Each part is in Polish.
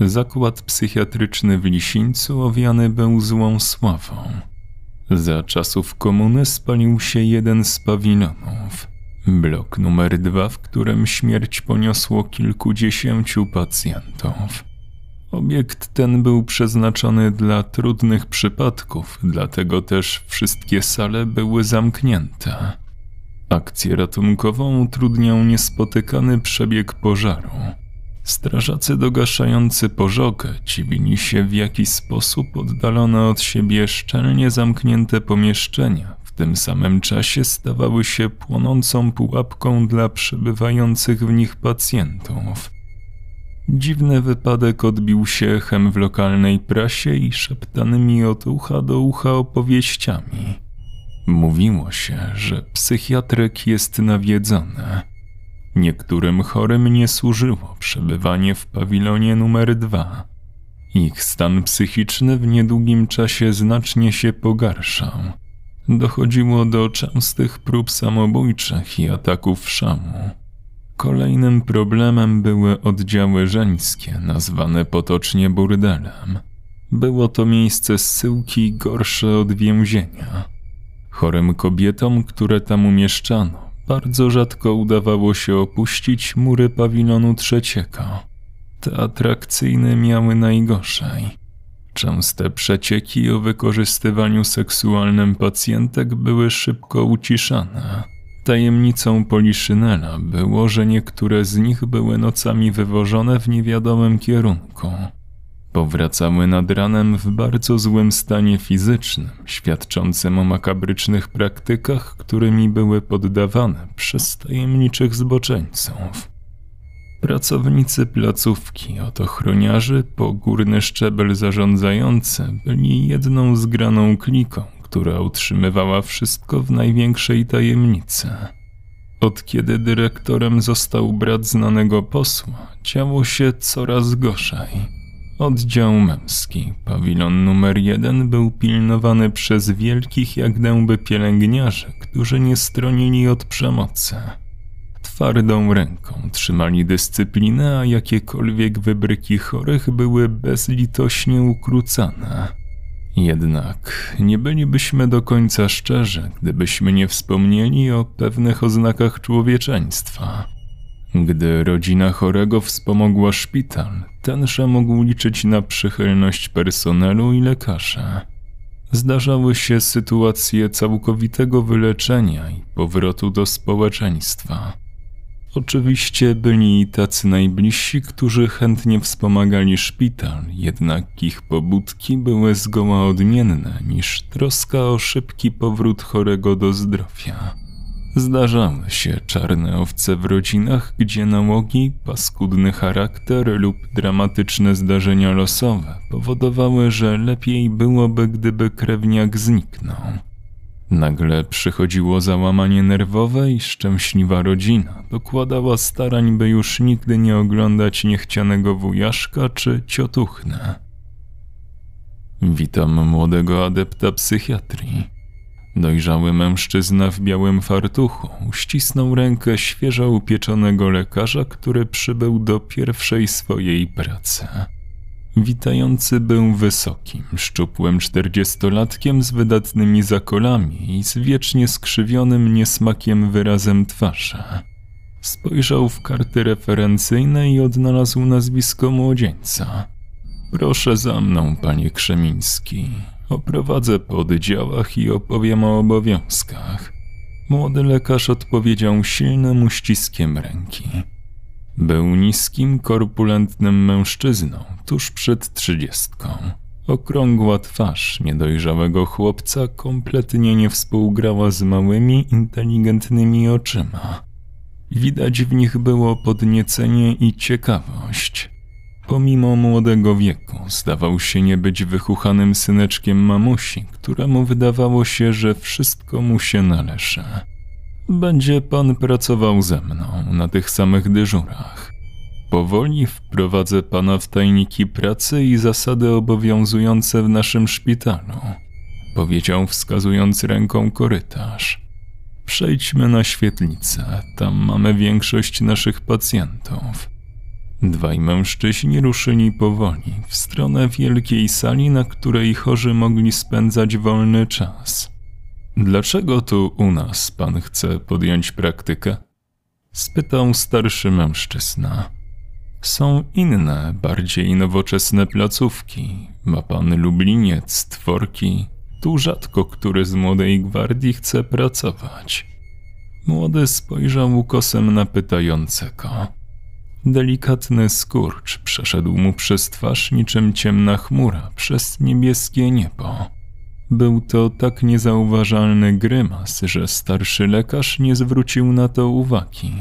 Zakład psychiatryczny w Lisińcu owiany był złą sławą. Za czasów komuny spalił się jeden z pawilonów. Blok numer dwa, w którym śmierć poniosło kilkudziesięciu pacjentów. Obiekt ten był przeznaczony dla trudnych przypadków, dlatego też wszystkie sale były zamknięte. Akcję ratunkową utrudniał niespotykany przebieg pożaru. Strażacy dogaszający pożogę dziwili się, w jaki sposób oddalone od siebie szczelnie zamknięte pomieszczenia w tym samym czasie stawały się płonącą pułapką dla przebywających w nich pacjentów. Dziwny wypadek odbił się echem w lokalnej prasie i szeptanymi od ucha do ucha opowieściami. Mówiło się, że psychiatryk jest nawiedzony. Niektórym chorym nie służyło przebywanie w pawilonie numer dwa. Ich stan psychiczny w niedługim czasie znacznie się pogarszał. Dochodziło do częstych prób samobójczych i ataków szamu. Kolejnym problemem były oddziały żeńskie, nazwane potocznie burdelem. Było to miejsce zsyłki gorsze od więzienia. Chorym kobietom, które tam umieszczano, bardzo rzadko udawało się opuścić mury pawilonu trzeciego. Te atrakcyjne miały najgorzej. Częste przecieki o wykorzystywaniu seksualnym pacjentek były szybko uciszane. Tajemnicą Poliszynela było, że niektóre z nich były nocami wywożone w niewiadomym kierunku. Powracały nad ranem w bardzo złym stanie fizycznym, świadczącym o makabrycznych praktykach, którymi były poddawane przez tajemniczych zboczeńców. Pracownicy placówki od ochroniarzy po górny szczebel zarządzający byli jedną zgraną kliką, która utrzymywała wszystko w największej tajemnicy. Od kiedy dyrektorem został brat znanego posła, działo się coraz gorzej. Oddział męski, pawilon numer jeden, był pilnowany przez wielkich jak dęby pielęgniarzy, którzy nie stronili od przemocy. Twardą ręką trzymali dyscyplinę, a jakiekolwiek wybryki chorych były bezlitośnie ukrócane. Jednak nie bylibyśmy do końca szczerzy, gdybyśmy nie wspomnieli o pewnych oznakach człowieczeństwa. Gdy rodzina chorego wspomogła szpital, tenże mógł liczyć na przychylność personelu i lekarza. Zdarzały się sytuacje całkowitego wyleczenia i powrotu do społeczeństwa. Oczywiście byli tacy najbliżsi, którzy chętnie wspomagali szpital, jednak ich pobudki były zgoła odmienne niż troska o szybki powrót chorego do zdrowia. Zdarzały się czarne owce w rodzinach, gdzie nałogi, paskudny charakter lub dramatyczne zdarzenia losowe powodowały, że lepiej byłoby, gdyby krewniak zniknął. Nagle przychodziło załamanie nerwowe i szczęśliwa rodzina dokładała starań, by już nigdy nie oglądać niechcianego wujaszka czy ciotuchnę. Witam młodego adepta psychiatrii. Dojrzały mężczyzna w białym fartuchu uścisnął rękę świeżo upieczonego lekarza, który przybył do pierwszej swojej pracy. Witający był wysokim, szczupłym czterdziestolatkiem z wydatnymi zakolami i z wiecznie skrzywionym niesmakiem wyrazem twarzy. Spojrzał w karty referencyjne i odnalazł nazwisko młodzieńca. Proszę za mną, panie Krzemiński. Oprowadzę po oddziałach i opowiem o obowiązkach. Młody lekarz odpowiedział silnym uściskiem ręki. Był niskim, korpulentnym mężczyzną, tuż przed trzydziestką. Okrągła twarz niedojrzałego chłopca kompletnie nie współgrała z małymi, inteligentnymi oczyma. Widać w nich było podniecenie i ciekawość. Pomimo młodego wieku, zdawał się nie być wychuchanym syneczkiem mamusi, któremu wydawało się, że wszystko mu się należy. Będzie pan pracował ze mną na tych samych dyżurach. Powoli wprowadzę pana w tajniki pracy i zasady obowiązujące w naszym szpitalu, powiedział wskazując ręką korytarz. Przejdźmy na świetlicę, tam mamy większość naszych pacjentów. Dwaj mężczyźni ruszyli powoli w stronę wielkiej sali, na której chorzy mogli spędzać wolny czas. Dlaczego tu u nas pan chce podjąć praktykę? spytał starszy mężczyzna. Są inne, bardziej nowoczesne placówki. Ma pan Lubliniec, Tworki. Tu rzadko który z młodej gwardii chce pracować. Młody spojrzał ukosem na pytającego. Delikatny skurcz przeszedł mu przez twarz niczym ciemna chmura przez niebieskie niebo. Był to tak niezauważalny grymas, że starszy lekarz nie zwrócił na to uwagi.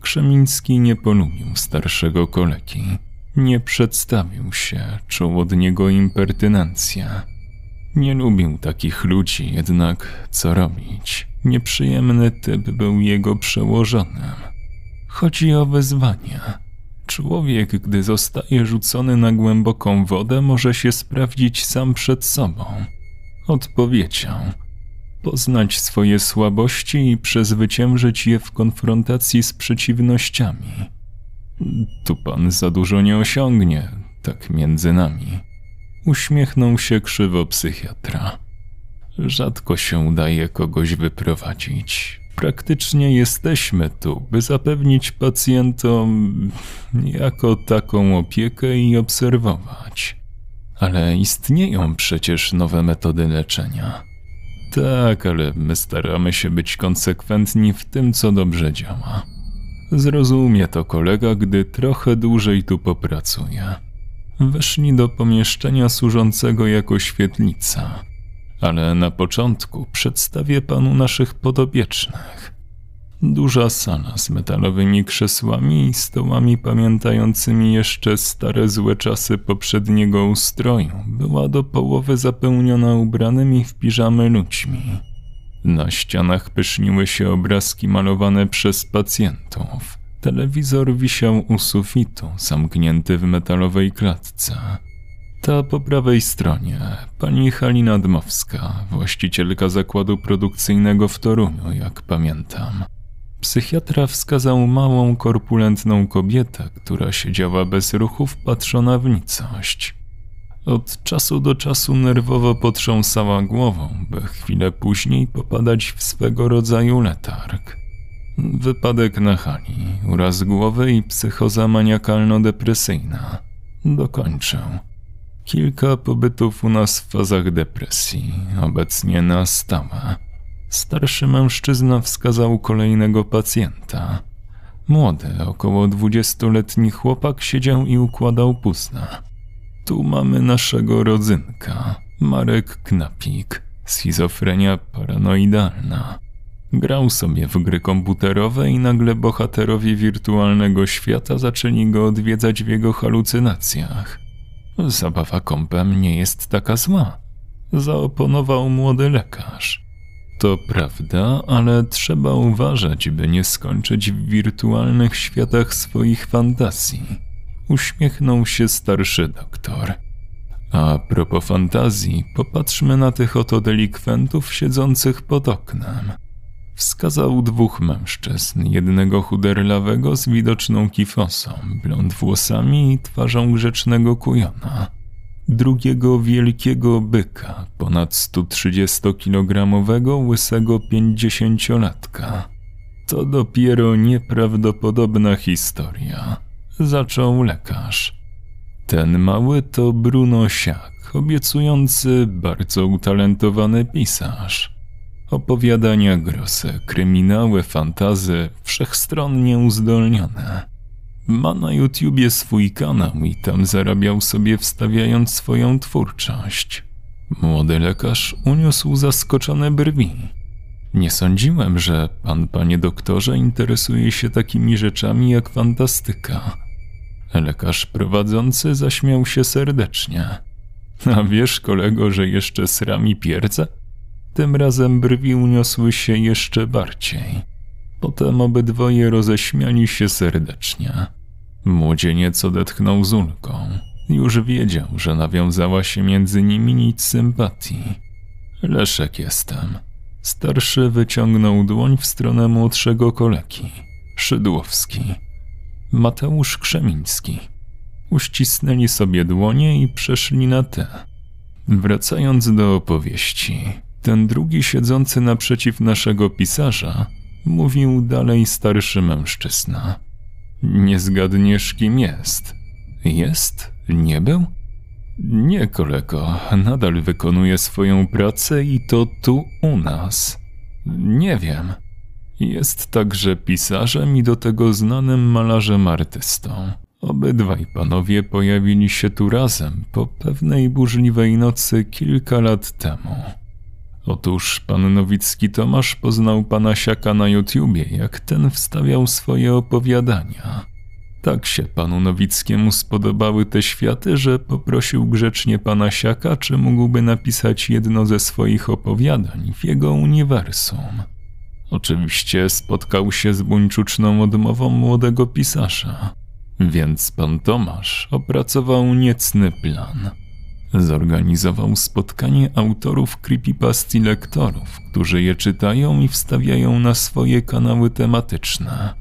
Krzemiński nie polubił starszego kolegi. Nie przedstawił się, czuł od niego impertynencja. Nie lubił takich ludzi, jednak co robić? Nieprzyjemny typ był jego przełożonym. Chodzi o wyzwania. Człowiek, gdy zostaje rzucony na głęboką wodę, może się sprawdzić sam przed sobą. Odpowiedział – poznać swoje słabości i przezwyciężyć je w konfrontacji z przeciwnościami. Tu pan za dużo nie osiągnie, tak między nami. Uśmiechnął się krzywo psychiatra. Rzadko się udaje kogoś wyprowadzić. Praktycznie jesteśmy tu, by zapewnić pacjentom jako taką opiekę i obserwować. Ale istnieją przecież nowe metody leczenia. Tak, ale my staramy się być konsekwentni w tym, co dobrze działa. Zrozumie to kolega, gdy trochę dłużej tu popracuje. Weszli do pomieszczenia służącego jako świetlica, ale na początku przedstawię panu naszych podobiecznych. Duża sala z metalowymi krzesłami i stołami pamiętającymi jeszcze stare złe czasy poprzedniego ustroju była do połowy zapełniona ubranymi w piżamy ludźmi. Na ścianach pyszniły się obrazki malowane przez pacjentów. Telewizor wisiał u sufitu, zamknięty w metalowej klatce. Ta po prawej stronie, pani Halina Dmowska, właścicielka zakładu produkcyjnego w Toruniu, jak pamiętam. Psychiatra wskazał małą, korpulentną kobietę, która siedziała bez ruchu wpatrzona w nicość. Od czasu do czasu nerwowo potrząsała głową, by chwilę później popadać w swego rodzaju letarg. Wypadek na hali, uraz głowy i psychoza maniakalno-depresyjna. Dokończę. Kilka pobytów u nas w fazach depresji, obecnie na stałe. Starszy mężczyzna wskazał kolejnego pacjenta. Młody, około dwudziestoletni chłopak siedział i układał puzna. Tu mamy naszego rodzynka, Marek Knapik, schizofrenia paranoidalna. Grał sobie w gry komputerowe i nagle bohaterowie wirtualnego świata zaczęli go odwiedzać w jego halucynacjach. Zabawa kąpem nie jest taka zła, zaoponował młody lekarz. To prawda, ale trzeba uważać, by nie skończyć w wirtualnych światach swoich fantazji. Uśmiechnął się starszy doktor. A propos fantazji, popatrzmy na tych oto delikwentów siedzących pod oknem. Wskazał dwóch mężczyzn, jednego chuderlawego z widoczną kifosą, blond włosami i twarzą grzecznego kujona drugiego wielkiego byka, ponad 130-kilogramowego łysego pięćdziesięciolatka. To dopiero nieprawdopodobna historia, zaczął lekarz. Ten mały to Bruno Siak, obiecujący bardzo utalentowany pisarz. Opowiadania grose, kryminały, fantazy, wszechstronnie uzdolnione. Ma na YouTubie swój kanał i tam zarabiał sobie wstawiając swoją twórczość. Młody lekarz uniósł zaskoczone brwi. Nie sądziłem, że pan, panie doktorze, interesuje się takimi rzeczami jak fantastyka. Lekarz prowadzący zaśmiał się serdecznie. A wiesz, kolego, że jeszcze srami pierdze? Tym razem brwi uniosły się jeszcze bardziej. Potem obydwoje roześmiali się serdecznie. Młodzieniec odetchnął z ulgą. Już wiedział, że nawiązała się między nimi nic sympatii. Leszek jestem. Starszy wyciągnął dłoń w stronę młodszego kolegi. Szydłowski. Mateusz Krzemiński. Uścisnęli sobie dłonie i przeszli na te. Wracając do opowieści, ten drugi siedzący naprzeciw naszego pisarza mówił dalej starszy mężczyzna. Nie zgadniesz, kim jest. Jest? Nie był? Nie, kolego, nadal wykonuje swoją pracę i to tu u nas. Nie wiem. Jest także pisarzem i do tego znanym malarzem artystą. Obydwaj panowie pojawili się tu razem po pewnej burzliwej nocy kilka lat temu. Otóż pan Nowicki Tomasz poznał pana Siaka na YouTubie, jak ten wstawiał swoje opowiadania. Tak się panu Nowickiemu spodobały te światy, że poprosił grzecznie pana Siaka, czy mógłby napisać jedno ze swoich opowiadań w jego uniwersum. Oczywiście spotkał się z buńczuczną odmową młodego pisarza, więc pan Tomasz opracował niecny plan. Zorganizował spotkanie autorów creepypast i lektorów, którzy je czytają i wstawiają na swoje kanały tematyczne.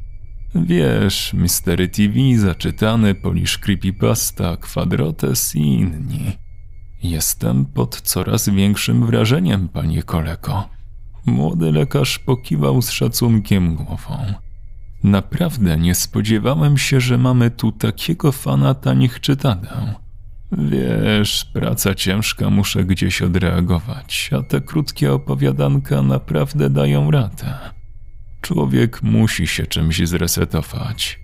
Wiesz, Mystery TV, Zaczytany, Polish Creepypasta, Quadrotes i inni. Jestem pod coraz większym wrażeniem, panie kolego. Młody lekarz pokiwał z szacunkiem głową. Naprawdę nie spodziewałem się, że mamy tu takiego fana tanich czytadeł. Wiesz, praca ciężka, muszę gdzieś odreagować, a te krótkie opowiadanka naprawdę dają radę. Człowiek musi się czymś zresetować.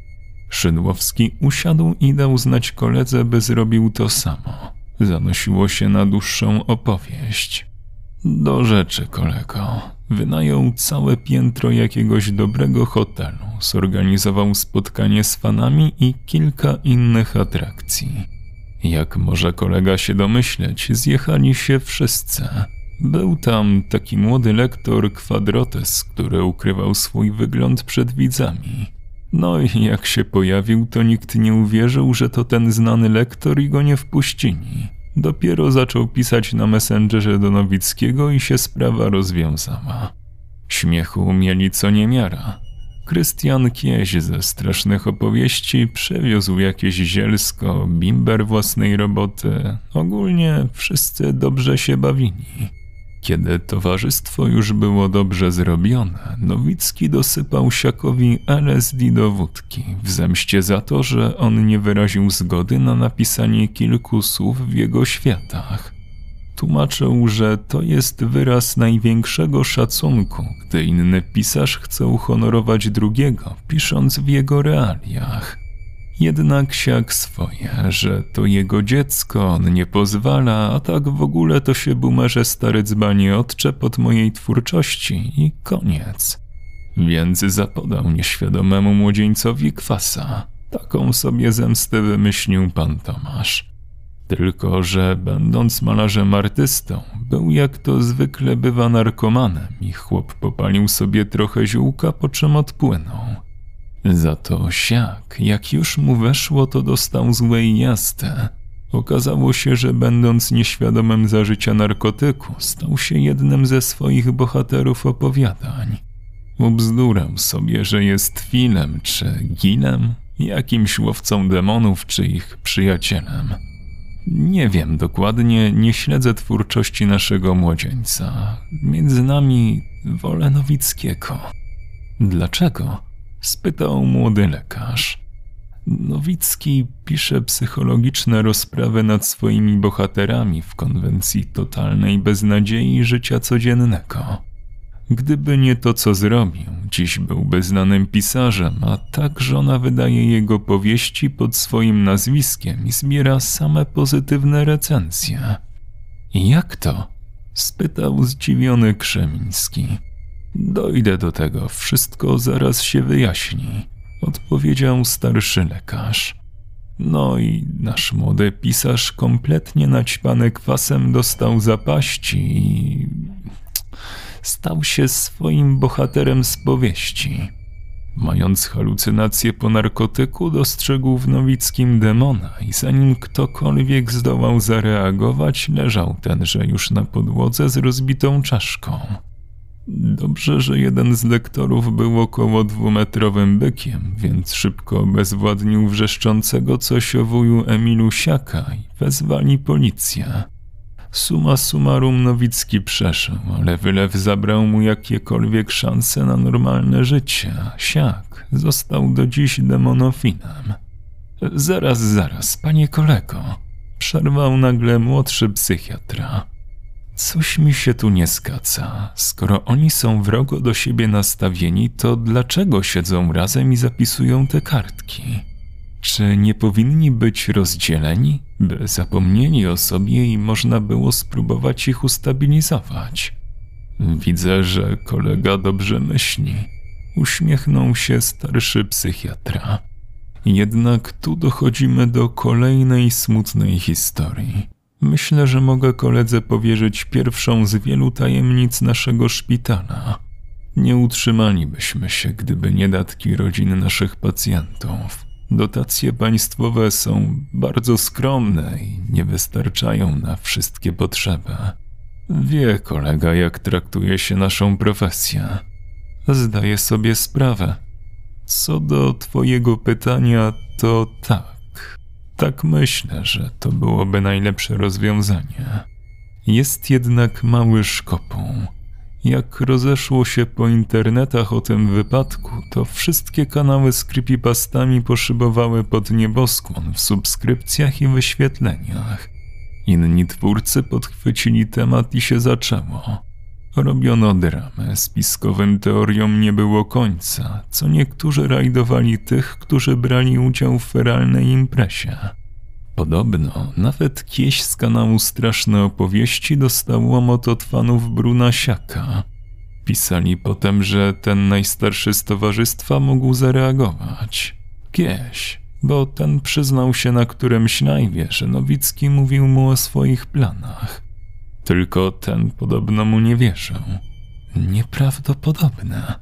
Szydłowski usiadł i dał znać koledze, by zrobił to samo. Zanosiło się na dłuższą opowieść. Do rzeczy, kolego. Wynajął całe piętro jakiegoś dobrego hotelu, zorganizował spotkanie z fanami i kilka innych atrakcji. Jak może kolega się domyśleć, zjechali się wszyscy. Był tam taki młody lektor Quadrotes, który ukrywał swój wygląd przed widzami. No i jak się pojawił, to nikt nie uwierzył, że to ten znany lektor i go nie wpuścili. Dopiero zaczął pisać na Messengerze do Nowickiego i się sprawa rozwiązała. Śmiechu mieli co niemiara. Krystian Kieś ze strasznych opowieści przewiózł jakieś zielsko, bimber własnej roboty. Ogólnie wszyscy dobrze się bawili. Kiedy towarzystwo już było dobrze zrobione, Nowicki dosypał Siakowi LSD do wódki w zemście za to, że on nie wyraził zgody na napisanie kilku słów w jego światach. Tłumaczył, że to jest wyraz największego szacunku, gdy inny pisarz chce uhonorować drugiego, pisząc w jego realiach. Jednak siak swoje, że to jego dziecko, on nie pozwala, a tak w ogóle to się bumerze stary dzbanie odczep od mojej twórczości i koniec. Więc zapodał nieświadomemu młodzieńcowi kwasa. Taką sobie zemstę wymyślił pan Tomasz. Tylko, że będąc malarzem artystą, był jak to zwykle bywa narkomanem i chłop popalił sobie trochę ziółka, po czym odpłynął. Za to siak, jak już mu weszło, to dostał złej jazdy. Okazało się, że będąc nieświadomym zażycia narkotyku, stał się jednym ze swoich bohaterów opowiadań. Ubzdurał sobie, że jest Filem czy Gilem, jakimś łowcą demonów czy ich przyjacielem. Nie wiem dokładnie, nie śledzę twórczości naszego młodzieńca. Między nami wolę Nowickiego. Dlaczego? spytał młody lekarz. Nowicki pisze psychologiczne rozprawy nad swoimi bohaterami w konwencji totalnej beznadziei życia codziennego. Gdyby nie to, co zrobił, dziś byłby znanym pisarzem, a tak żona wydaje jego powieści pod swoim nazwiskiem i zbiera same pozytywne recenzje. Jak to? spytał zdziwiony Krzemiński. Dojdę do tego, wszystko zaraz się wyjaśni, odpowiedział starszy lekarz. No i nasz młody pisarz kompletnie naćpany kwasem dostał zapaści i stał się swoim bohaterem z powieści. Mając halucynacje po narkotyku, dostrzegł w Nowickim demona i zanim ktokolwiek zdołał zareagować, leżał tenże już na podłodze z rozbitą czaszką. Dobrze, że jeden z lektorów był około dwumetrowym bykiem, więc szybko obezwładnił wrzeszczącego coś o wuju Emilu Siaka i wezwali policję. Suma summarum Nowicki przeszedł, ale wylew zabrał mu jakiekolwiek szanse na normalne życie. Siak został do dziś demonofinem. Zaraz, zaraz, panie kolego, przerwał nagle młodszy psychiatra. Coś mi się tu nie zgadza. Skoro oni są wrogo do siebie nastawieni, to dlaczego siedzą razem i zapisują te kartki? Czy nie powinni być rozdzieleni, by zapomnieli o sobie i można było spróbować ich ustabilizować? Widzę, że kolega dobrze myśli. Uśmiechnął się starszy psychiatra. Jednak tu dochodzimy do kolejnej smutnej historii. Myślę, że mogę koledze powierzyć pierwszą z wielu tajemnic naszego szpitala. Nie utrzymalibyśmy się, gdyby nie datki rodzin naszych pacjentów. Dotacje państwowe są bardzo skromne i nie wystarczają na wszystkie potrzeby. Wie kolega, jak traktuje się naszą profesję. Zdaję sobie sprawę. Co do Twojego pytania, to tak. Tak myślę, że to byłoby najlepsze rozwiązanie. Jest jednak mały szkopuł. Jak rozeszło się po internetach o tym wypadku, to wszystkie kanały z creepypastami poszybowały pod nieboskłon w subskrypcjach i wyświetleniach. Inni twórcy podchwycili temat i się zaczęło. Robiono dramę, spiskowym teoriom nie było końca, co niektórzy rajdowali tych, którzy brali udział w feralnej imprezie. Podobno nawet kieś z kanału Straszne Opowieści dostał łomot od fanów Bruna Siaka. Pisali potem, że ten najstarszy z towarzystwa mógł zareagować. Kieś, bo ten przyznał się na którymś live'ie, że Nowicki mówił mu o swoich planach. Tylko ten podobno mu nie wierzył. Nieprawdopodobne.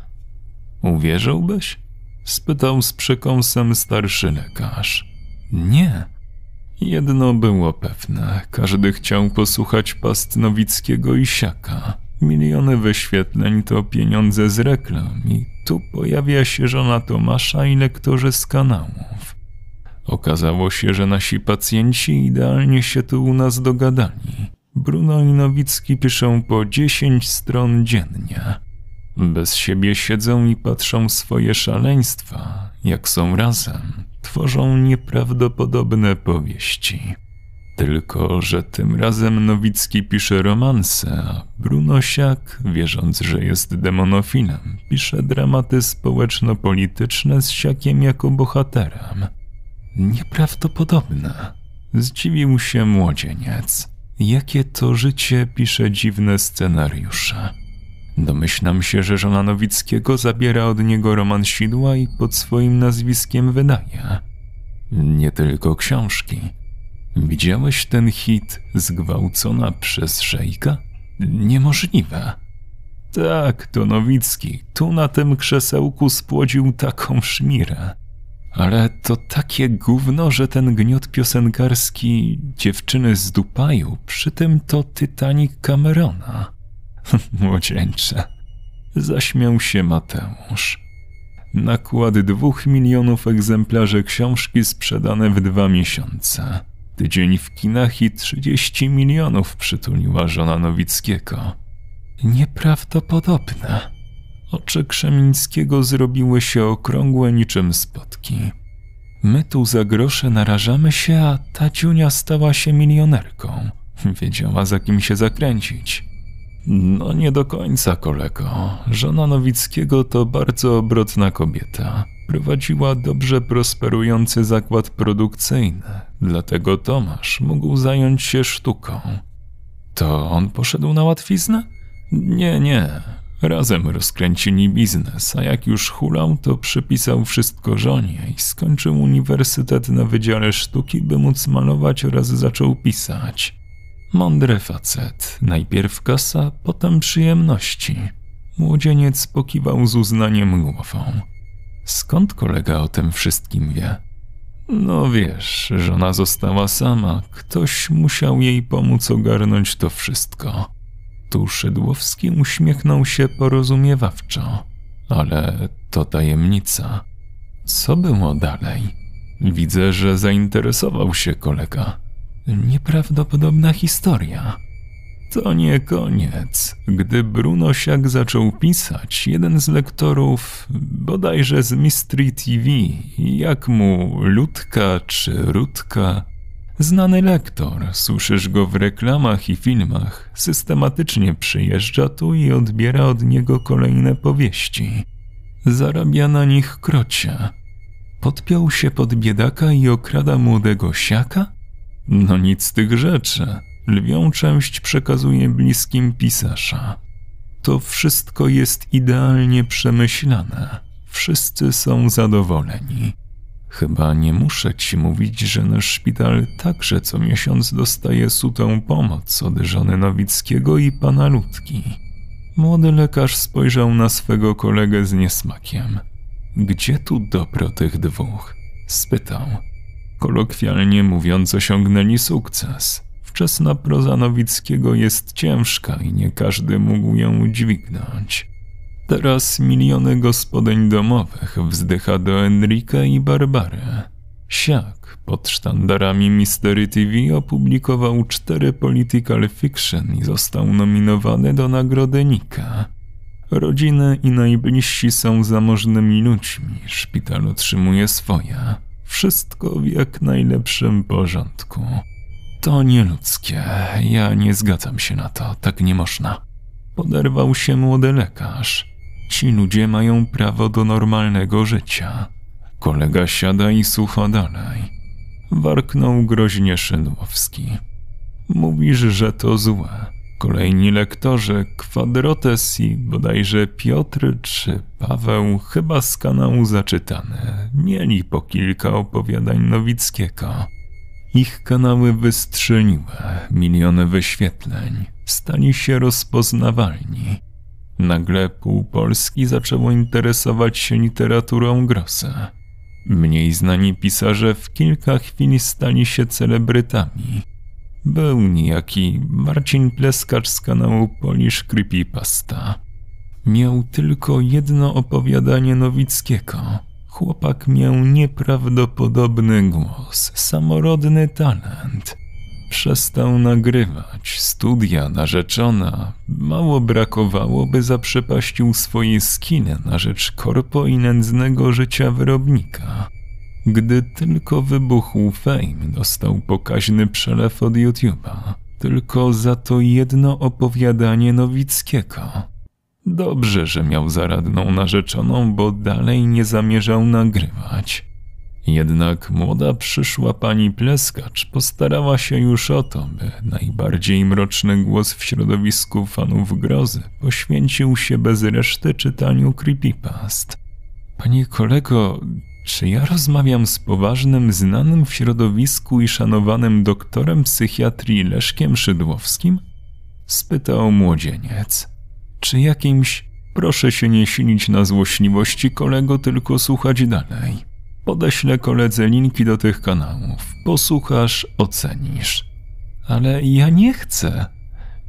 Uwierzyłbyś? spytał z przekąsem starszy lekarz. Nie. Jedno było pewne, każdy chciał posłuchać past Nowickiego i Siaka. Miliony wyświetleń to pieniądze z reklam i tu pojawia się żona Tomasza i lektorzy z kanałów. Okazało się, że nasi pacjenci idealnie się tu u nas dogadali. Bruno i Nowicki piszą po 10 stron dziennie. Bez siebie siedzą i patrzą swoje szaleństwa. Jak są razem, tworzą nieprawdopodobne powieści. Tylko, że tym razem Nowicki pisze romanse, a Bruno Siak, wierząc, że jest demonofilem, pisze dramaty społeczno-polityczne z Siakiem jako bohaterem. Nieprawdopodobne. Zdziwił się młodzieniec. Jakie to życie pisze dziwne scenariusze. Domyślam się, że żona Nowickiego zabiera od niego roman sidła i pod swoim nazwiskiem wydaje. Nie tylko książki. Widziałeś ten hit zgwałcona przez szejka? Niemożliwe. Tak, to Nowicki. Tu na tym krzesełku spłodził taką szmirę. Ale to takie gówno, że ten gniot piosenkarski dziewczyny z Dupaju, przy tym to Titanic Camerona. Młodzieńcze. Zaśmiał się Mateusz. Nakład dwóch milionów egzemplarzy książki sprzedane w dwa miesiące. Tydzień w kinach i trzydzieści milionów przytuliła żona Nowickiego. Nieprawdopodobne. Oczy Krzemińskiego zrobiły się okrągłe niczym spotki. My tu za grosze narażamy się, a ta ciunia stała się milionerką. Wiedziała za kim się zakręcić. No nie do końca, kolego. Żona Nowickiego to bardzo obrotna kobieta. Prowadziła dobrze prosperujący zakład produkcyjny, dlatego Tomasz mógł zająć się sztuką. To on poszedł na łatwiznę? Nie, nie. Razem rozkręcili biznes, a jak już hulał, to przypisał wszystko żonie i skończył uniwersytet na Wydziale Sztuki, by móc malować oraz zaczął pisać. Mądry facet. Najpierw kasa, potem przyjemności. Młodzieniec pokiwał z uznaniem głową. Skąd kolega o tym wszystkim wie? No wiesz, żona została sama, ktoś musiał jej pomóc ogarnąć to wszystko. Tu Szydłowski uśmiechnął się porozumiewawczo, ale to tajemnica. Co było dalej? Widzę, że zainteresował się kolega. Nieprawdopodobna historia. To nie koniec. Gdy Bruno Siak zaczął pisać, jeden z lektorów, bodajże z Mystery TV, jak mu Ludka czy Rudka, znany lektor, słyszysz go w reklamach i filmach, systematycznie przyjeżdża tu i odbiera od niego kolejne powieści. Zarabia na nich krocie. Podpiął się pod biedaka i okrada młodego siaka? No nic z tych rzeczy. Lwią część przekazuje bliskim pisarza. To wszystko jest idealnie przemyślane. Wszyscy są zadowoleni. Chyba nie muszę ci mówić, że nasz szpital także co miesiąc dostaje sutą pomoc od żony Nowickiego i pana Ludki. Młody lekarz spojrzał na swego kolegę z niesmakiem. Gdzie tu dobro tych dwóch? Spytał. Kolokwialnie mówiąc, osiągnęli sukces. Wczesna proza Nowickiego jest ciężka i nie każdy mógł ją udźwignąć. Teraz miliony gospodyń domowych wzdycha do Enrika i Barbary. Siak pod sztandarami Mystery TV opublikował cztery political fiction i został nominowany do nagrody Nika. Rodziny i najbliżsi są zamożnymi ludźmi, szpital otrzymuje swoje. Wszystko w jak najlepszym porządku. To nieludzkie. Ja nie zgadzam się na to. Tak nie można. Poderwał się młody lekarz. Ci ludzie mają prawo do normalnego życia. Kolega siada i słucha dalej. Warknął groźnie Szydłowski. Mówisz, że to złe. Kolejni lektorzy, Kwadrotes i bodajże Piotr czy Paweł, chyba z kanału zaczytane, mieli po kilka opowiadań Nowickiego. Ich kanały wystrzeliły miliony wyświetleń, stali się rozpoznawalni. Nagle pół Polski zaczęło interesować się literaturą Grossa. Mniej znani pisarze w kilka chwil stali się celebrytami. Był niejaki Marcin Pleskacz z kanału Polish Creepypasta. Miał tylko jedno opowiadanie Nowickiego – Chłopak miał nieprawdopodobny głos, samorodny talent. Przestał nagrywać, studia, narzeczona. Mało brakowało, by zaprzepaścił swoje skiny na rzecz korpo i nędznego życia wyrobnika. Gdy tylko wybuchł fame, dostał pokaźny przelew od YouTube'a. Tylko za to jedno opowiadanie Nowickiego. Dobrze, że miał zaradną narzeczoną, bo dalej nie zamierzał nagrywać. Jednak młoda przyszła pani Pleskacz postarała się już o to, by najbardziej mroczny głos w środowisku fanów grozy poświęcił się bez reszty czytaniu creepypast. Panie kolego, czy ja rozmawiam z poważnym, znanym w środowisku i szanowanym doktorem psychiatrii Leszkiem Szydłowskim? Spytał młodzieniec. Czy jakimś proszę się nie silić na złośliwości kolego, tylko słuchać dalej. Podeślę koledze linki do tych kanałów. Posłuchasz, ocenisz. Ale ja nie chcę.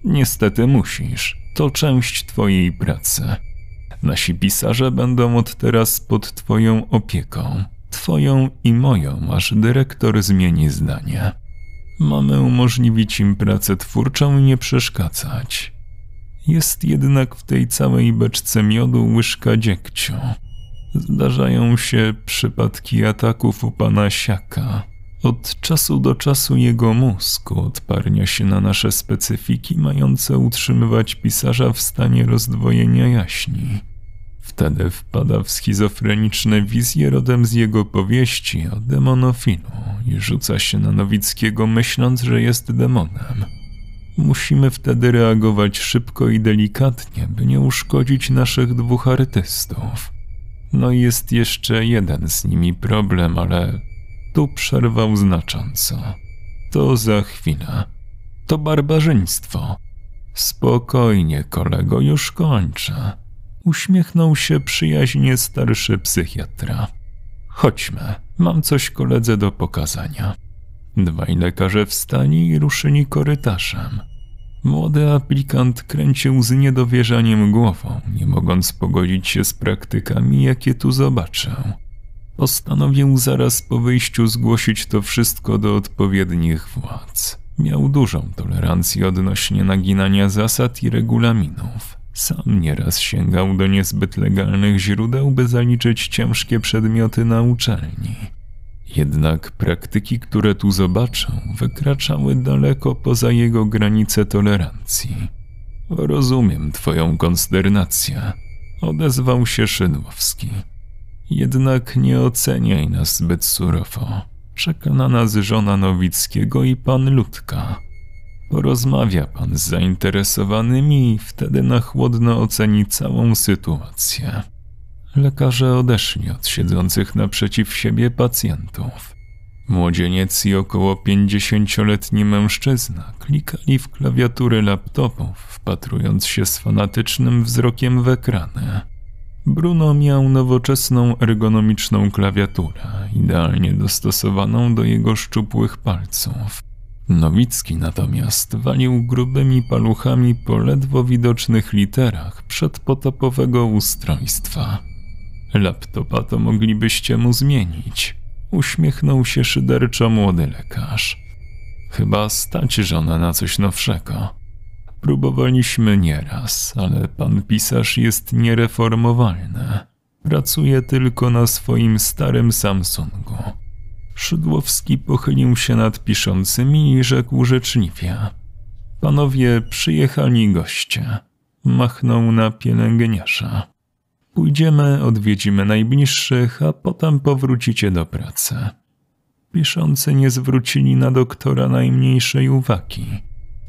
Niestety musisz. To część twojej pracy. Nasi pisarze będą od teraz pod twoją opieką. Twoją i moją, aż dyrektor zmieni zdanie. Mamy umożliwić im pracę twórczą i nie przeszkadzać. Jest jednak w tej całej beczce miodu łyżka dziegciu. Zdarzają się przypadki ataków u pana Siaka. Od czasu do czasu jego mózg odparnia się na nasze specyfiki mające utrzymywać pisarza w stanie rozdwojenia jaśni. Wtedy wpada w schizofreniczne wizje rodem z jego powieści o demonofilu i rzuca się na Nowickiego myśląc, że jest demonem. Musimy wtedy reagować szybko i delikatnie, by nie uszkodzić naszych dwóch artystów. No i jest jeszcze jeden z nimi problem, ale tu przerwał znacząco. To za chwilę. To barbarzyństwo. Spokojnie, kolego, już kończę. Uśmiechnął się przyjaźnie starszy psychiatra. Chodźmy, mam coś koledze do pokazania. Dwaj lekarze wstali i ruszyli korytarzem. Młody aplikant kręcił z niedowierzaniem głową, nie mogąc pogodzić się z praktykami, jakie tu zobaczył. Postanowił zaraz po wyjściu zgłosić to wszystko do odpowiednich władz. Miał dużą tolerancję odnośnie naginania zasad i regulaminów. Sam nieraz sięgał do niezbyt legalnych źródeł, by zaliczyć ciężkie przedmioty na uczelni. Jednak praktyki, które tu zobaczą, wykraczały daleko poza jego granice tolerancji. Rozumiem twoją konsternację, odezwał się Szydłowski. Jednak nie oceniaj nas zbyt surowo. Czeka na nas żona Nowickiego i pan Ludka. Porozmawia pan z zainteresowanymi i wtedy na chłodno oceni całą sytuację. Lekarze odeszli od siedzących naprzeciw siebie pacjentów. Młodzieniec i około pięćdziesięcioletni mężczyzna klikali w klawiatury laptopów, wpatrując się z fanatycznym wzrokiem w ekrany. Bruno miał nowoczesną ergonomiczną klawiaturę, idealnie dostosowaną do jego szczupłych palców. Nowicki natomiast walił grubymi paluchami po ledwo widocznych literach przedpotopowego ustrojstwa. Laptopa to moglibyście mu zmienić. Uśmiechnął się szyderczo młody lekarz. Chyba stać żona na coś nowszego. Próbowaliśmy nieraz, ale pan pisarz jest niereformowalny. Pracuje tylko na swoim starym Samsungu. Szydłowski pochylił się nad piszącymi i rzekł życzliwie. Panowie, przyjechali goście. Machnął na pielęgniarza. Pójdziemy, odwiedzimy najbliższych, a potem powrócicie do pracy. Piszący nie zwrócili na doktora najmniejszej uwagi.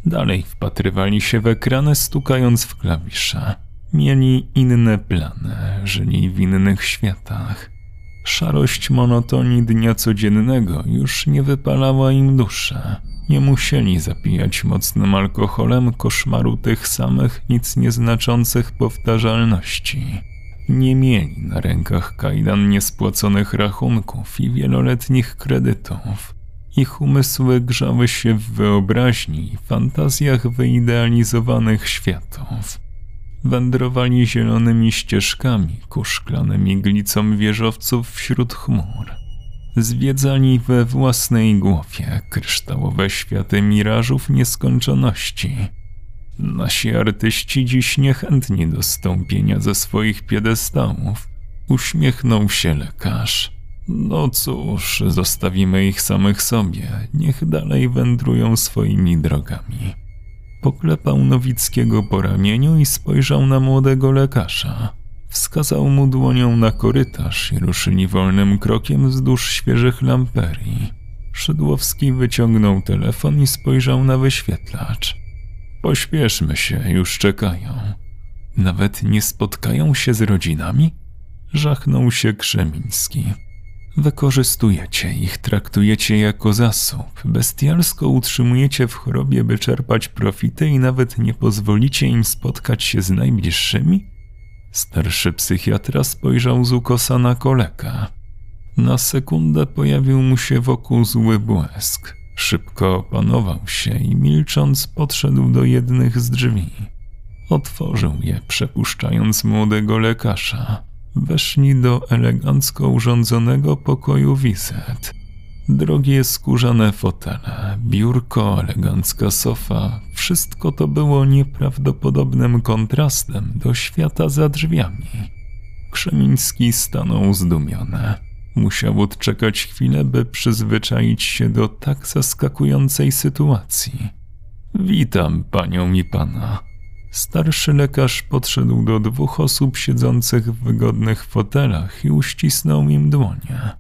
Dalej wpatrywali się w ekrany, stukając w klawisze. Mieli inne plany, żyli w innych światach. Szarość monotonii dnia codziennego już nie wypalała im duszy. Nie musieli zapijać mocnym alkoholem koszmaru tych samych, nic nieznaczących powtarzalności. Nie mieli na rękach kajdan niespłaconych rachunków i wieloletnich kredytów. Ich umysły grzały się w wyobraźni i fantazjach wyidealizowanych światów. Wędrowali zielonymi ścieżkami ku szklanym iglicom wieżowców wśród chmur. Zwiedzali we własnej głowie kryształowe światy mirażów nieskończoności – Nasi artyści dziś niechętni do stąpienia ze swoich piedestałów. Uśmiechnął się lekarz. No cóż, zostawimy ich samych sobie, niech dalej wędrują swoimi drogami. Poklepał Nowickiego po ramieniu i spojrzał na młodego lekarza. Wskazał mu dłonią na korytarz i ruszyli wolnym krokiem wzdłuż świeżych lamperii. Szydłowski wyciągnął telefon i spojrzał na wyświetlacz. Pośpieszmy się, już czekają. Nawet nie spotkają się z rodzinami? Żachnął się Krzemiński. Wykorzystujecie ich, traktujecie jako zasób, bestialsko utrzymujecie w chorobie, by czerpać profity i nawet nie pozwolicie im spotkać się z najbliższymi? Starszy psychiatra spojrzał z ukosa na kolegę. Na sekundę pojawił mu się wokół zły błysk. Szybko opanował się i milcząc podszedł do jednych z drzwi. Otworzył je, przepuszczając młodego lekarza. Weszli do elegancko urządzonego pokoju wizyt. Drogie skórzane fotele, biurko, elegancka sofa wszystko to było nieprawdopodobnym kontrastem do świata za drzwiami. Krzemiński stanął zdumiony. Musiał odczekać chwilę, by przyzwyczaić się do tak zaskakującej sytuacji. Witam panią i pana. Starszy lekarz podszedł do dwóch osób siedzących w wygodnych fotelach i uścisnął im dłonie.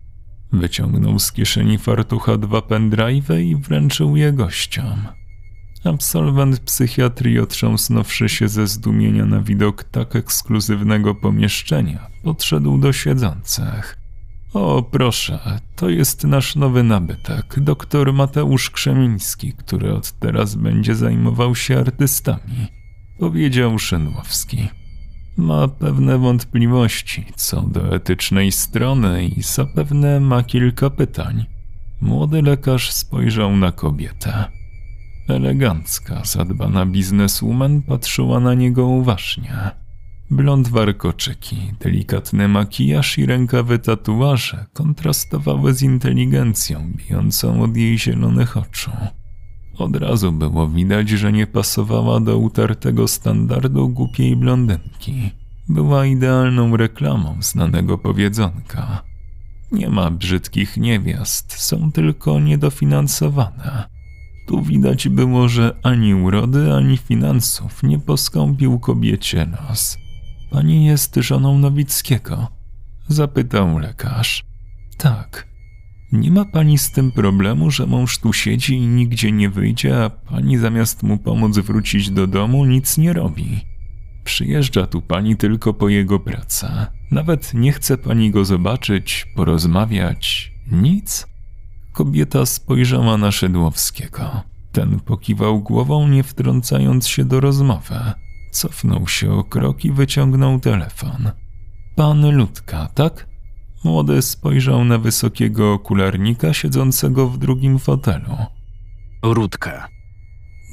Wyciągnął z kieszeni fartucha dwa pendrive i wręczył je gościom. Absolwent psychiatrii otrząsnąwszy się ze zdumienia na widok tak ekskluzywnego pomieszczenia, podszedł do siedzących. O, proszę, to jest nasz nowy nabytek, doktor Mateusz Krzemiński, który od teraz będzie zajmował się artystami, powiedział Szynłowski. Ma pewne wątpliwości co do etycznej strony i zapewne ma kilka pytań. Młody lekarz spojrzał na kobietę. Elegancka, zadbana bizneswoman patrzyła na niego uważnie. Blond warkoczyki, delikatny makijaż i rękawy tatuaże kontrastowały z inteligencją bijącą od jej zielonych oczu. Od razu było widać, że nie pasowała do utartego standardu głupiej blondynki. Była idealną reklamą znanego powiedzonka. Nie ma brzydkich niewiast, są tylko niedofinansowane. Tu widać było, że ani urody, ani finansów nie poskąpił kobiecie nos. Pani jest żoną Nowickiego? Zapytał lekarz. Tak. Nie ma pani z tym problemu, że mąż tu siedzi i nigdzie nie wyjdzie, a pani zamiast mu pomóc wrócić do domu nic nie robi. Przyjeżdża tu pani tylko po jego pracę. Nawet nie chce pani go zobaczyć, porozmawiać. Nic? Kobieta spojrzała na Szydłowskiego. Ten pokiwał głową, nie wtrącając się do rozmowy. Cofnął się o krok i wyciągnął telefon. Pan Ludka, tak? Młody spojrzał na wysokiego okularnika siedzącego w drugim fotelu. Rudka.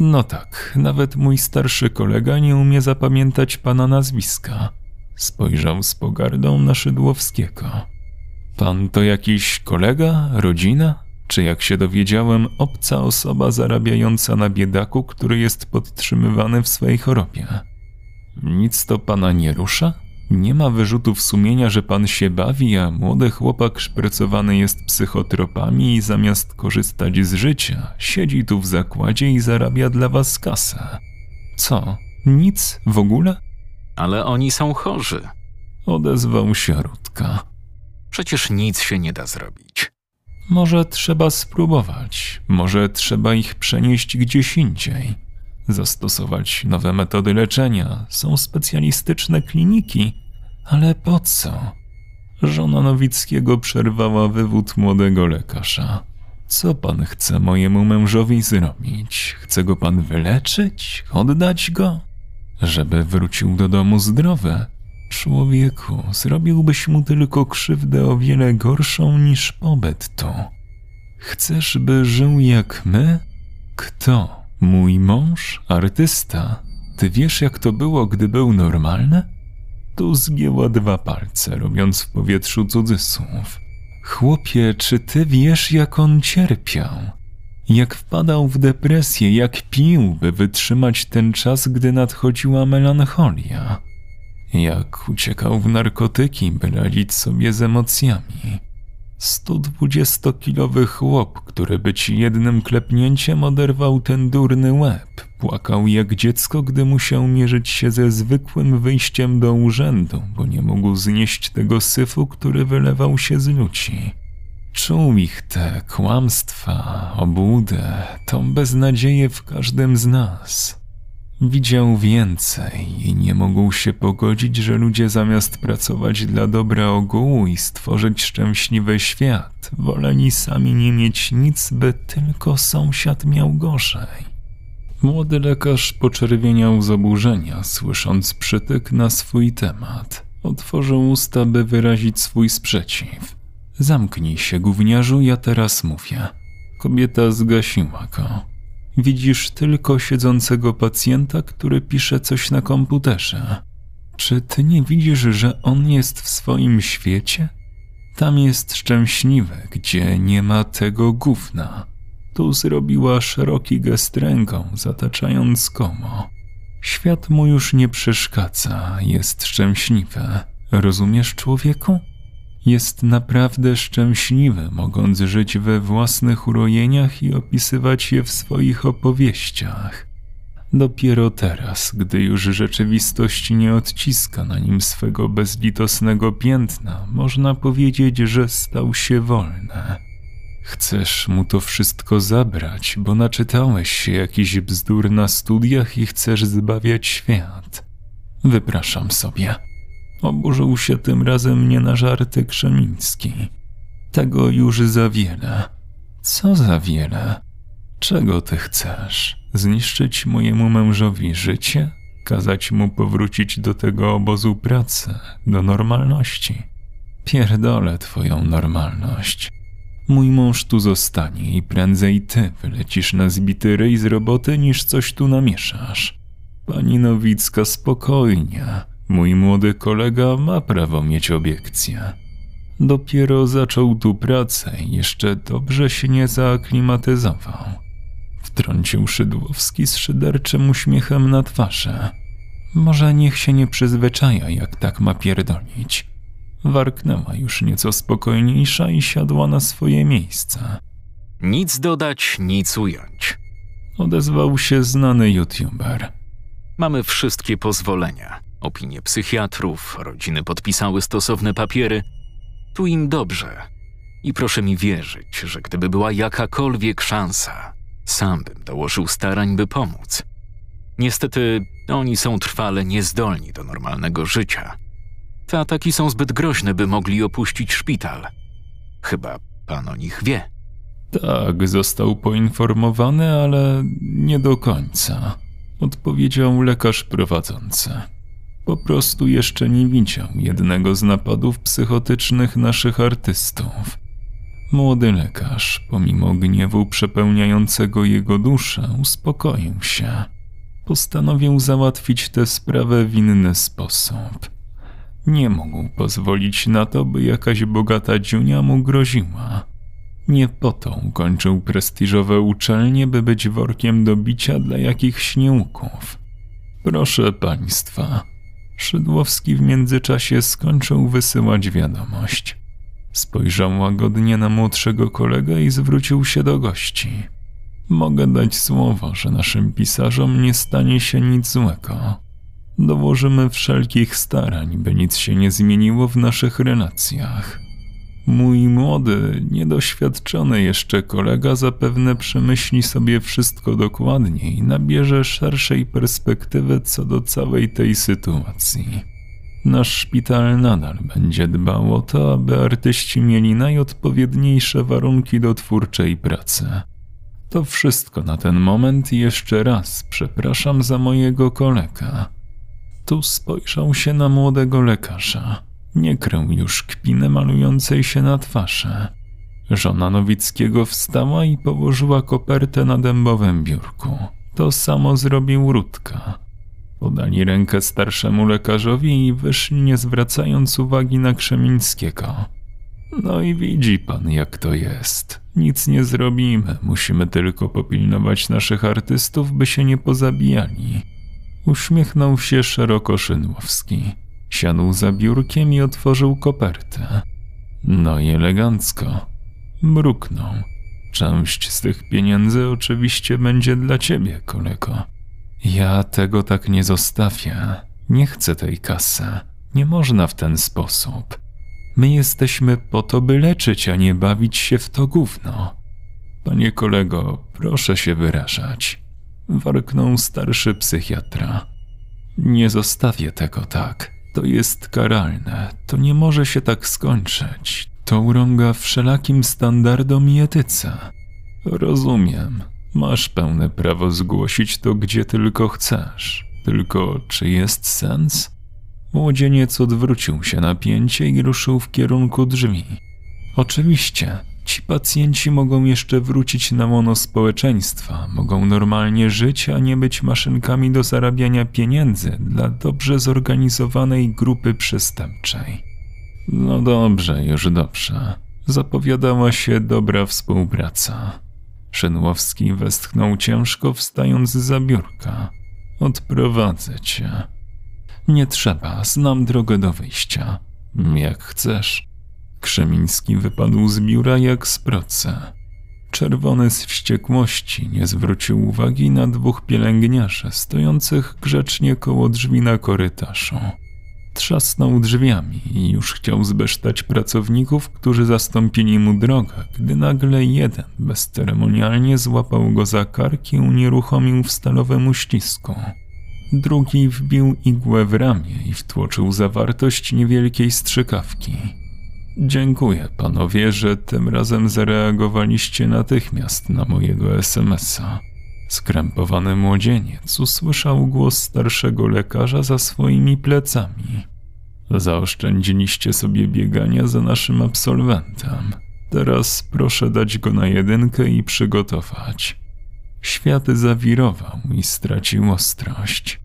No tak, nawet mój starszy kolega nie umie zapamiętać pana nazwiska. Spojrzał z pogardą na Szydłowskiego. Pan to jakiś kolega, rodzina? Czy jak się dowiedziałem, obca osoba zarabiająca na biedaku, który jest podtrzymywany w swej chorobie? Nic to pana nie rusza? Nie ma wyrzutów sumienia, że pan się bawi, a młody chłopak szprycowany jest psychotropami i zamiast korzystać z życia, siedzi tu w zakładzie i zarabia dla was kasę. Co? Nic w ogóle? Ale oni są chorzy. Odezwał się Rudka. Przecież nic się nie da zrobić. Może trzeba spróbować, może trzeba ich przenieść gdzieś indziej, zastosować nowe metody leczenia. Są specjalistyczne kliniki, ale po co? Żona Nowickiego przerwała wywód młodego lekarza. Co pan chce mojemu mężowi zrobić? Chce go pan wyleczyć? Oddać go? Żeby wrócił do domu zdrowy? Człowieku, zrobiłbyś mu tylko krzywdę o wiele gorszą niż pobyt tu. Chcesz, by żył jak my? Kto? Mój mąż? Artysta? Ty wiesz, jak to było, gdy był normalny? Tu zgięła dwa palce, robiąc w powietrzu cudzysłów. Chłopie, czy ty wiesz, jak on cierpiał? Jak wpadał w depresję, jak pił, by wytrzymać ten czas, gdy nadchodziła melancholia? Jak uciekał w narkotyki, by radzić sobie z emocjami? 120-kilowy chłop, który by ci jednym klepnięciem oderwał ten durny łeb, płakał jak dziecko, gdy musiał mierzyć się ze zwykłym wyjściem do urzędu, bo nie mógł znieść tego syfu, który wylewał się z ludzi. Czuł ich te kłamstwa, obłudę, tą beznadzieję w każdym z nas. Widział więcej i nie mógł się pogodzić, że ludzie zamiast pracować dla dobra ogółu i stworzyć szczęśliwy świat, woleni sami nie mieć nic, by tylko sąsiad miał gorzej. Młody lekarz poczerwieniał z oburzenia, słysząc przytyk na swój temat. Otworzył usta, by wyrazić swój sprzeciw. Zamknij się, gówniarzu, ja teraz mówię. Kobieta zgasiła go. Widzisz tylko siedzącego pacjenta, który pisze coś na komputerze. Czy ty nie widzisz, że on jest w swoim świecie? Tam jest szczęśliwy, gdzie nie ma tego gówna. Tu zrobiła szeroki gest ręką, zataczając komo. Świat mu już nie przeszkadza, jest szczęśliwy. Rozumiesz, człowieku? Jest naprawdę szczęśliwy, mogąc żyć we własnych urojeniach i opisywać je w swoich opowieściach. Dopiero teraz, gdy już rzeczywistość nie odciska na nim swego bezlitosnego piętna, można powiedzieć, że stał się wolny. Chcesz mu to wszystko zabrać, bo naczytałeś się jakiś bzdur na studiach i chcesz zbawiać świat. Wypraszam sobie. Oburzył się tym razem nie na żarty Krzemiński. Tego już za wiele. Co za wiele? Czego ty chcesz? Zniszczyć mojemu mężowi życie? Kazać mu powrócić do tego obozu pracy, do normalności? Pierdolę twoją normalność. Mój mąż tu zostanie i prędzej ty wylecisz na zbity ryj z roboty, niż coś tu namieszasz. Pani Nowicka, spokojnie. Mój młody kolega ma prawo mieć obiekcje. Dopiero zaczął tu pracę i jeszcze dobrze się nie zaaklimatyzował. Wtrącił Szydłowski z szyderczym uśmiechem na twarzy. Może niech się nie przyzwyczaja, jak tak ma pierdolić. Warknęła już nieco spokojniejsza i siadła na swoje miejsce. Nic dodać, nic ująć. Odezwał się znany youtuber. Mamy wszystkie pozwolenia. Opinie psychiatrów, rodziny podpisały stosowne papiery. Tu im dobrze. I proszę mi wierzyć, że gdyby była jakakolwiek szansa, sam bym dołożył starań, by pomóc. Niestety, oni są trwale niezdolni do normalnego życia. Te ataki są zbyt groźne, by mogli opuścić szpital. Chyba pan o nich wie. Tak, został poinformowany, ale nie do końca, odpowiedział lekarz prowadzący. Po prostu jeszcze nie widział jednego z napadów psychotycznych naszych artystów. Młody lekarz, pomimo gniewu przepełniającego jego duszę, uspokoił się. Postanowił załatwić tę sprawę w inny sposób. Nie mógł pozwolić na to, by jakaś bogata dziunia mu groziła. Nie po to ukończył prestiżowe uczelnie, by być workiem do bicia dla jakichś nieuków. Proszę państwa, Szydłowski w międzyczasie skończył wysyłać wiadomość. Spojrzał łagodnie na młodszego kolegę i zwrócił się do gości. Mogę dać słowo, że naszym pisarzom nie stanie się nic złego. Dołożymy wszelkich starań, by nic się nie zmieniło w naszych relacjach. Mój młody, niedoświadczony jeszcze kolega zapewne przemyśli sobie wszystko dokładnie i nabierze szerszej perspektywy co do całej tej sytuacji. Nasz szpital nadal będzie dbał o to, aby artyści mieli najodpowiedniejsze warunki do twórczej pracy. To wszystko na ten moment i jeszcze raz przepraszam za mojego kolega. Tu spojrzał się na młodego lekarza. Nie krył już kpiny malującej się na twarzy. Żona Nowickiego wstała i położyła kopertę na dębowym biurku. To samo zrobił Rutka. Podali rękę starszemu lekarzowi i wyszli, nie zwracając uwagi na Krzemińskiego. No i widzi pan, jak to jest. Nic nie zrobimy, musimy tylko popilnować naszych artystów, by się nie pozabijali. Uśmiechnął się szeroko Szynłowski. Siadł za biurkiem i otworzył kopertę. No i elegancko. Mruknął. Część z tych pieniędzy oczywiście będzie dla ciebie, kolego. Ja tego tak nie zostawię. Nie chcę tej kasy. Nie można w ten sposób. My jesteśmy po to, by leczyć, a nie bawić się w to gówno. Panie kolego, proszę się wyrażać. Warknął starszy psychiatra. Nie zostawię tego tak. To jest karalne. To nie może się tak skończyć. To urąga wszelakim standardom i etyce. Rozumiem. Masz pełne prawo zgłosić to gdzie tylko chcesz. Tylko czy jest sens? Młodzieniec odwrócił się na pięcie i ruszył w kierunku drzwi. Oczywiście, ci pacjenci mogą jeszcze wrócić na łono społeczeństwa, mogą normalnie żyć, a nie być maszynkami do zarabiania pieniędzy dla dobrze zorganizowanej grupy przestępczej. No dobrze, już dobrze. Zapowiadała się dobra współpraca. Szynłowski westchnął ciężko, wstając za biurka. Odprowadzę cię. Nie trzeba, znam drogę do wyjścia. Jak chcesz. Krzemiński wypadł z biura jak z proce. Czerwony z wściekłości nie zwrócił uwagi na dwóch pielęgniarzy stojących grzecznie koło drzwi na korytarzu. Trzasnął drzwiami i już chciał zbesztać pracowników, którzy zastąpili mu drogę, gdy nagle jeden bezceremonialnie złapał go za kark i unieruchomił w stalowym uścisku. Drugi wbił igłę w ramię i wtłoczył zawartość niewielkiej strzykawki. Dziękuję panowie, że tym razem zareagowaliście natychmiast na mojego SMS-a. Skrępowany młodzieniec usłyszał głos starszego lekarza za swoimi plecami. Zaoszczędziliście sobie biegania za naszym absolwentem. Teraz proszę dać go na jedynkę i przygotować. Świat zawirował i stracił ostrość.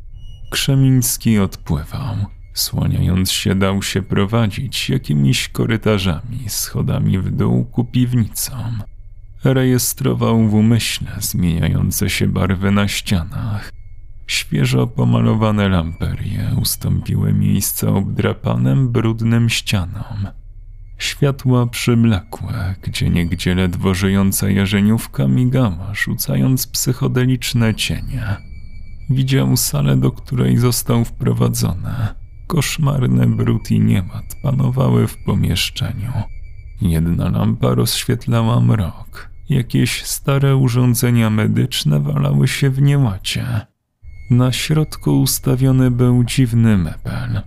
Krzemiński odpływał. Słaniając się, dał się prowadzić jakimiś korytarzami, schodami w dół ku piwnicom. Rejestrował w umyśle zmieniające się barwy na ścianach. Świeżo pomalowane lamperie ustąpiły miejsce obdrapanym, brudnym ścianom. Światła przyblakłe, gdzie niegdzie ledwo żyjąca jarzeniówka migała, rzucając psychodeliczne cienie. Widział salę, do której został wprowadzony. Koszmarne brud i nieład panowały w pomieszczeniu. Jedna lampa rozświetlała mrok. Jakieś stare urządzenia medyczne walały się w niełacie. Na środku ustawiony był dziwny mebel.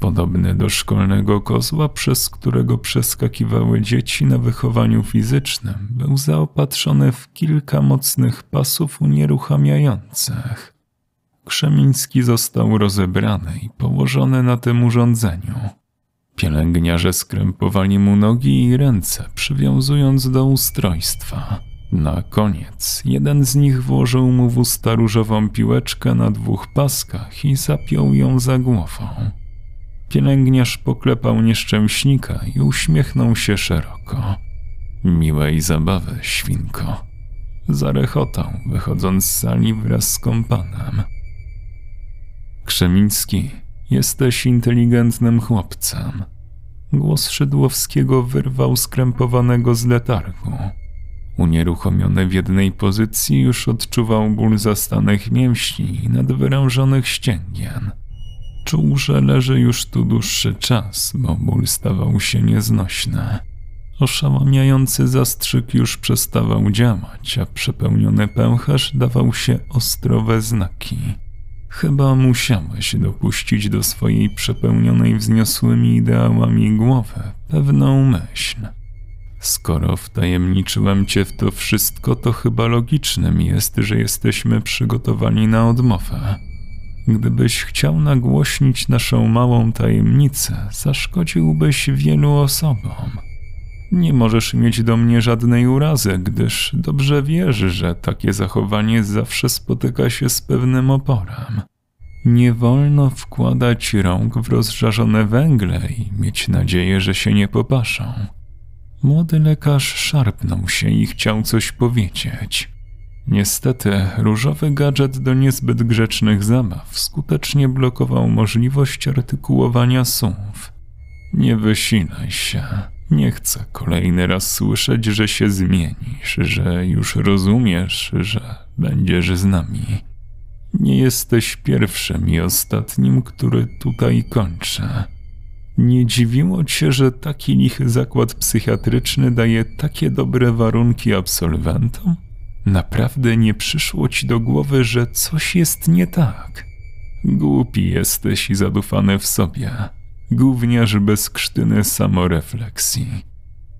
Podobny do szkolnego kozła, przez którego przeskakiwały dzieci na wychowaniu fizycznym, był zaopatrzony w kilka mocnych pasów unieruchamiających. Krzemiński został rozebrany i położony na tym urządzeniu. Pielęgniarze skrępowali mu nogi i ręce, przywiązując do ustrojstwa. Na koniec jeden z nich włożył mu w usta różową piłeczkę na dwóch paskach i zapiął ją za głową. Pielęgniarz poklepał nieszczęśnika i uśmiechnął się szeroko. Miłej zabawy, świnko. Zarechotał, wychodząc z sali wraz z kompanem. Krzemiński, jesteś inteligentnym chłopcem. Głos Szydłowskiego wyrwał skrępowanego z letargu. Unieruchomiony w jednej pozycji już odczuwał ból zastanych mięśni i nadwyrężonych ścięgien. Czuł, że leży już tu dłuższy czas, bo ból stawał się nieznośny. Oszałamiający zastrzyk już przestawał działać, a przepełniony pęcherz dawał się ostrowe znaki. Chyba musiałeś dopuścić do swojej przepełnionej wzniosłymi ideałami głowy pewną myśl. Skoro wtajemniczyłem cię w to wszystko, to chyba logicznym jest, że jesteśmy przygotowani na odmowę. Gdybyś chciał nagłośnić naszą małą tajemnicę, zaszkodziłbyś wielu osobom. Nie możesz mieć do mnie żadnej urazy, gdyż dobrze wiesz, że takie zachowanie zawsze spotyka się z pewnym oporem. Nie wolno wkładać rąk w rozżarzone węgle i mieć nadzieję, że się nie popaszą. Młody lekarz szarpnął się i chciał coś powiedzieć. Niestety, różowy gadżet do niezbyt grzecznych zabaw skutecznie blokował możliwość artykułowania słów. Nie wysilaj się. Nie chcę kolejny raz słyszeć, że się zmienisz, że już rozumiesz, że będziesz z nami. Nie jesteś pierwszym i ostatnim, który tutaj kończy. Nie dziwiło cię, że taki lichy zakład psychiatryczny daje takie dobre warunki absolwentom? Naprawdę nie przyszło ci do głowy, że coś jest nie tak? Głupi jesteś i zadufany w sobie. Gówniarz bez krztyny samorefleksji.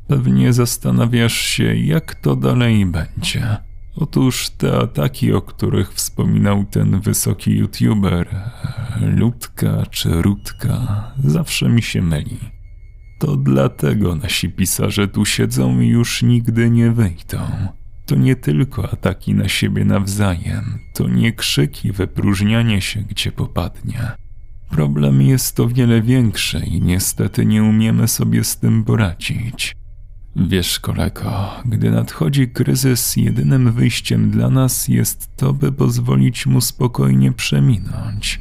Pewnie zastanawiasz się, jak to dalej będzie. Otóż te ataki, o których wspominał ten wysoki youtuber, Ludka czy Rudka, zawsze mi się myli. To dlatego nasi pisarze tu siedzą i już nigdy nie wyjdą. To nie tylko ataki na siebie nawzajem, to nie krzyki, wypróżnianie się gdzie popadnie. Problem jest o wiele większy i niestety nie umiemy sobie z tym poradzić. Wiesz, kolego, gdy nadchodzi kryzys, jedynym wyjściem dla nas jest to, by pozwolić mu spokojnie przeminąć.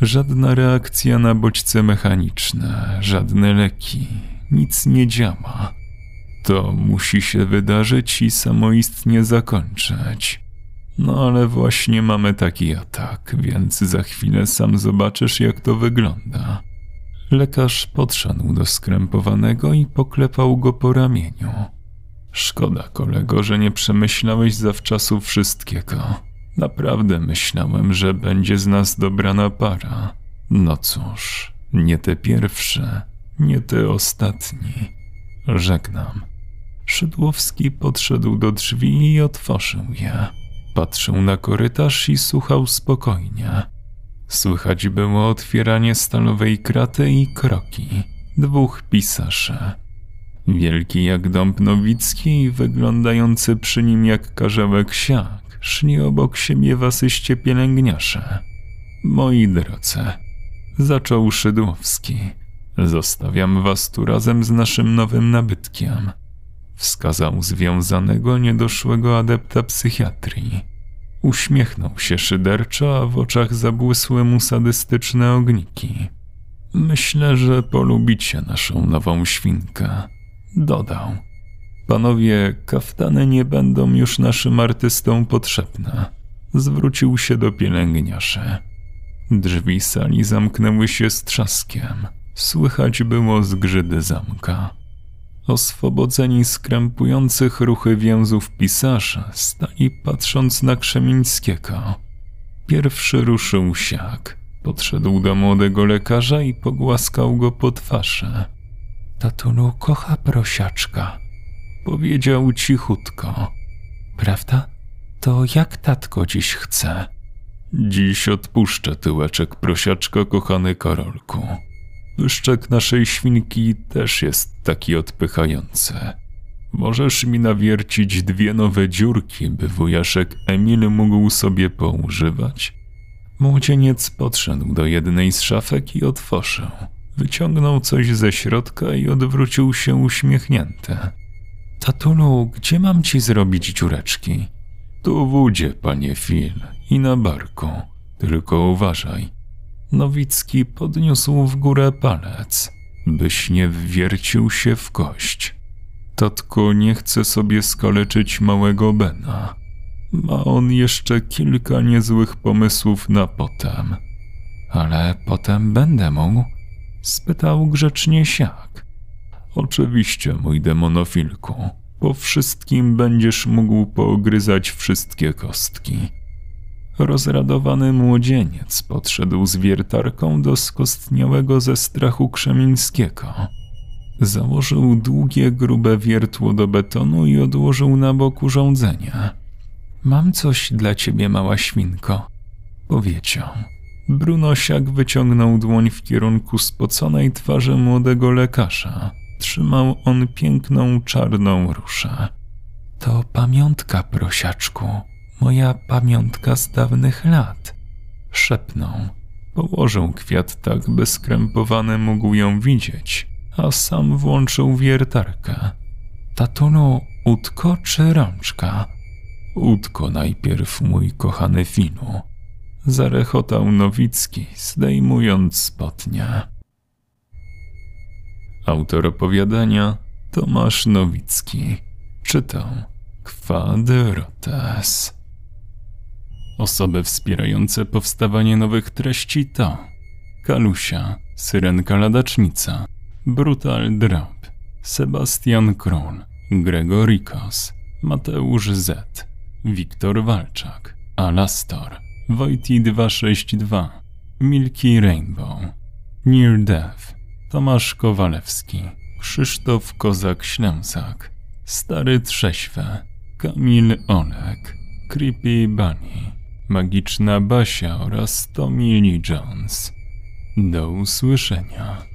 Żadna reakcja na bodźce mechaniczne, żadne leki, nic nie działa. To musi się wydarzyć i samoistnie zakończyć. No ale właśnie mamy taki atak, więc za chwilę sam zobaczysz, jak to wygląda. Lekarz podszedł do skrępowanego i poklepał go po ramieniu. Szkoda, kolego, że nie przemyślałeś zawczasu wszystkiego. Naprawdę myślałem, że będzie z nas dobrana para. No cóż, nie te pierwsze, nie te ostatni. Żegnam. Szydłowski podszedł do drzwi i otworzył je. Patrzył na korytarz i słuchał spokojnie. Słychać było otwieranie stalowej kraty i kroki dwóch pisarzy. Wielki jak dąb nowicki i wyglądający przy nim jak karzełek siak, szli obok siebie w asyście pielęgniarze. Moi drodzy, zaczął Szydłowski. Zostawiam was tu razem z naszym nowym nabytkiem. Wskazał związanego niedoszłego adepta psychiatrii. Uśmiechnął się szyderczo, a w oczach zabłysły mu sadystyczne ogniki. Myślę, że polubicie naszą nową świnkę. Dodał. Panowie, kaftany nie będą już naszym artystom potrzebne. Zwrócił się do pielęgniarzy. Drzwi sali zamknęły się z trzaskiem. Słychać było zgrzydy zamka. Oswobodzeni z krępujących ruchy więzów pisarze stali patrząc na Krzemińskiego. Pierwszy ruszył siak. Podszedł do młodego lekarza i pogłaskał go po twarzy. Tatulu kocha prosiaczka, powiedział cichutko. Prawda? To jak tatko dziś chce? Dziś odpuszczę tyłeczek prosiaczka, kochany Karolku. Pyszczek naszej świnki też jest taki odpychający. Możesz mi nawiercić dwie nowe dziurki, by wujaszek Emil mógł sobie poużywać? Młodzieniec podszedł do jednej z szafek i otworzył. Wyciągnął coś ze środka i odwrócił się uśmiechnięty. Tatulu, gdzie mam ci zrobić dziureczki? Tu w udzie, panie Phil, i na barku. Tylko uważaj. Nowicki podniósł w górę palec, byś nie wwiercił się w kość. Tatko nie chce sobie skaleczyć małego Bena. Ma on jeszcze kilka niezłych pomysłów na potem. Ale potem będę mógł? spytał grzecznie siak. Oczywiście, mój demonofilku. Po wszystkim będziesz mógł poogryzać wszystkie kostki. Rozradowany młodzieniec podszedł z wiertarką do skostniałego ze strachu Krzemińskiego. Założył długie, grube wiertło do betonu i odłożył na bok urządzenie. Mam coś dla ciebie, mała świnko, powiedział. Brunosiak wyciągnął dłoń w kierunku spoconej twarzy młodego lekarza. Trzymał on piękną czarną ruszę. To pamiątka, prosiaczku, moja pamiątka z dawnych lat. Szepnął. Położył kwiat tak, by skrępowany mógł ją widzieć, a sam włączył wiertarkę. Tatunu, utko czy rączka? Utko najpierw, mój kochany Finu. Zarechotał Nowicki, zdejmując spodnie. Autor opowiadania Tomasz Nowicki. Czytał Quadrotes. Osoby wspierające powstawanie nowych treści to Kalusia, Syrenka Ladacznica, Brutal Drop, Sebastian Król, Gregorikos, Mateusz Z, Wiktor Walczak, Alastor, Wojti 262, Milky Rainbow, Near Death, Tomasz Kowalewski, Krzysztof Kozak-Ślęsak, Stary Trześwe, Kamil Olek, Creepy Bunny, Magiczna Basia oraz Tommy Lee Jones. Do usłyszenia.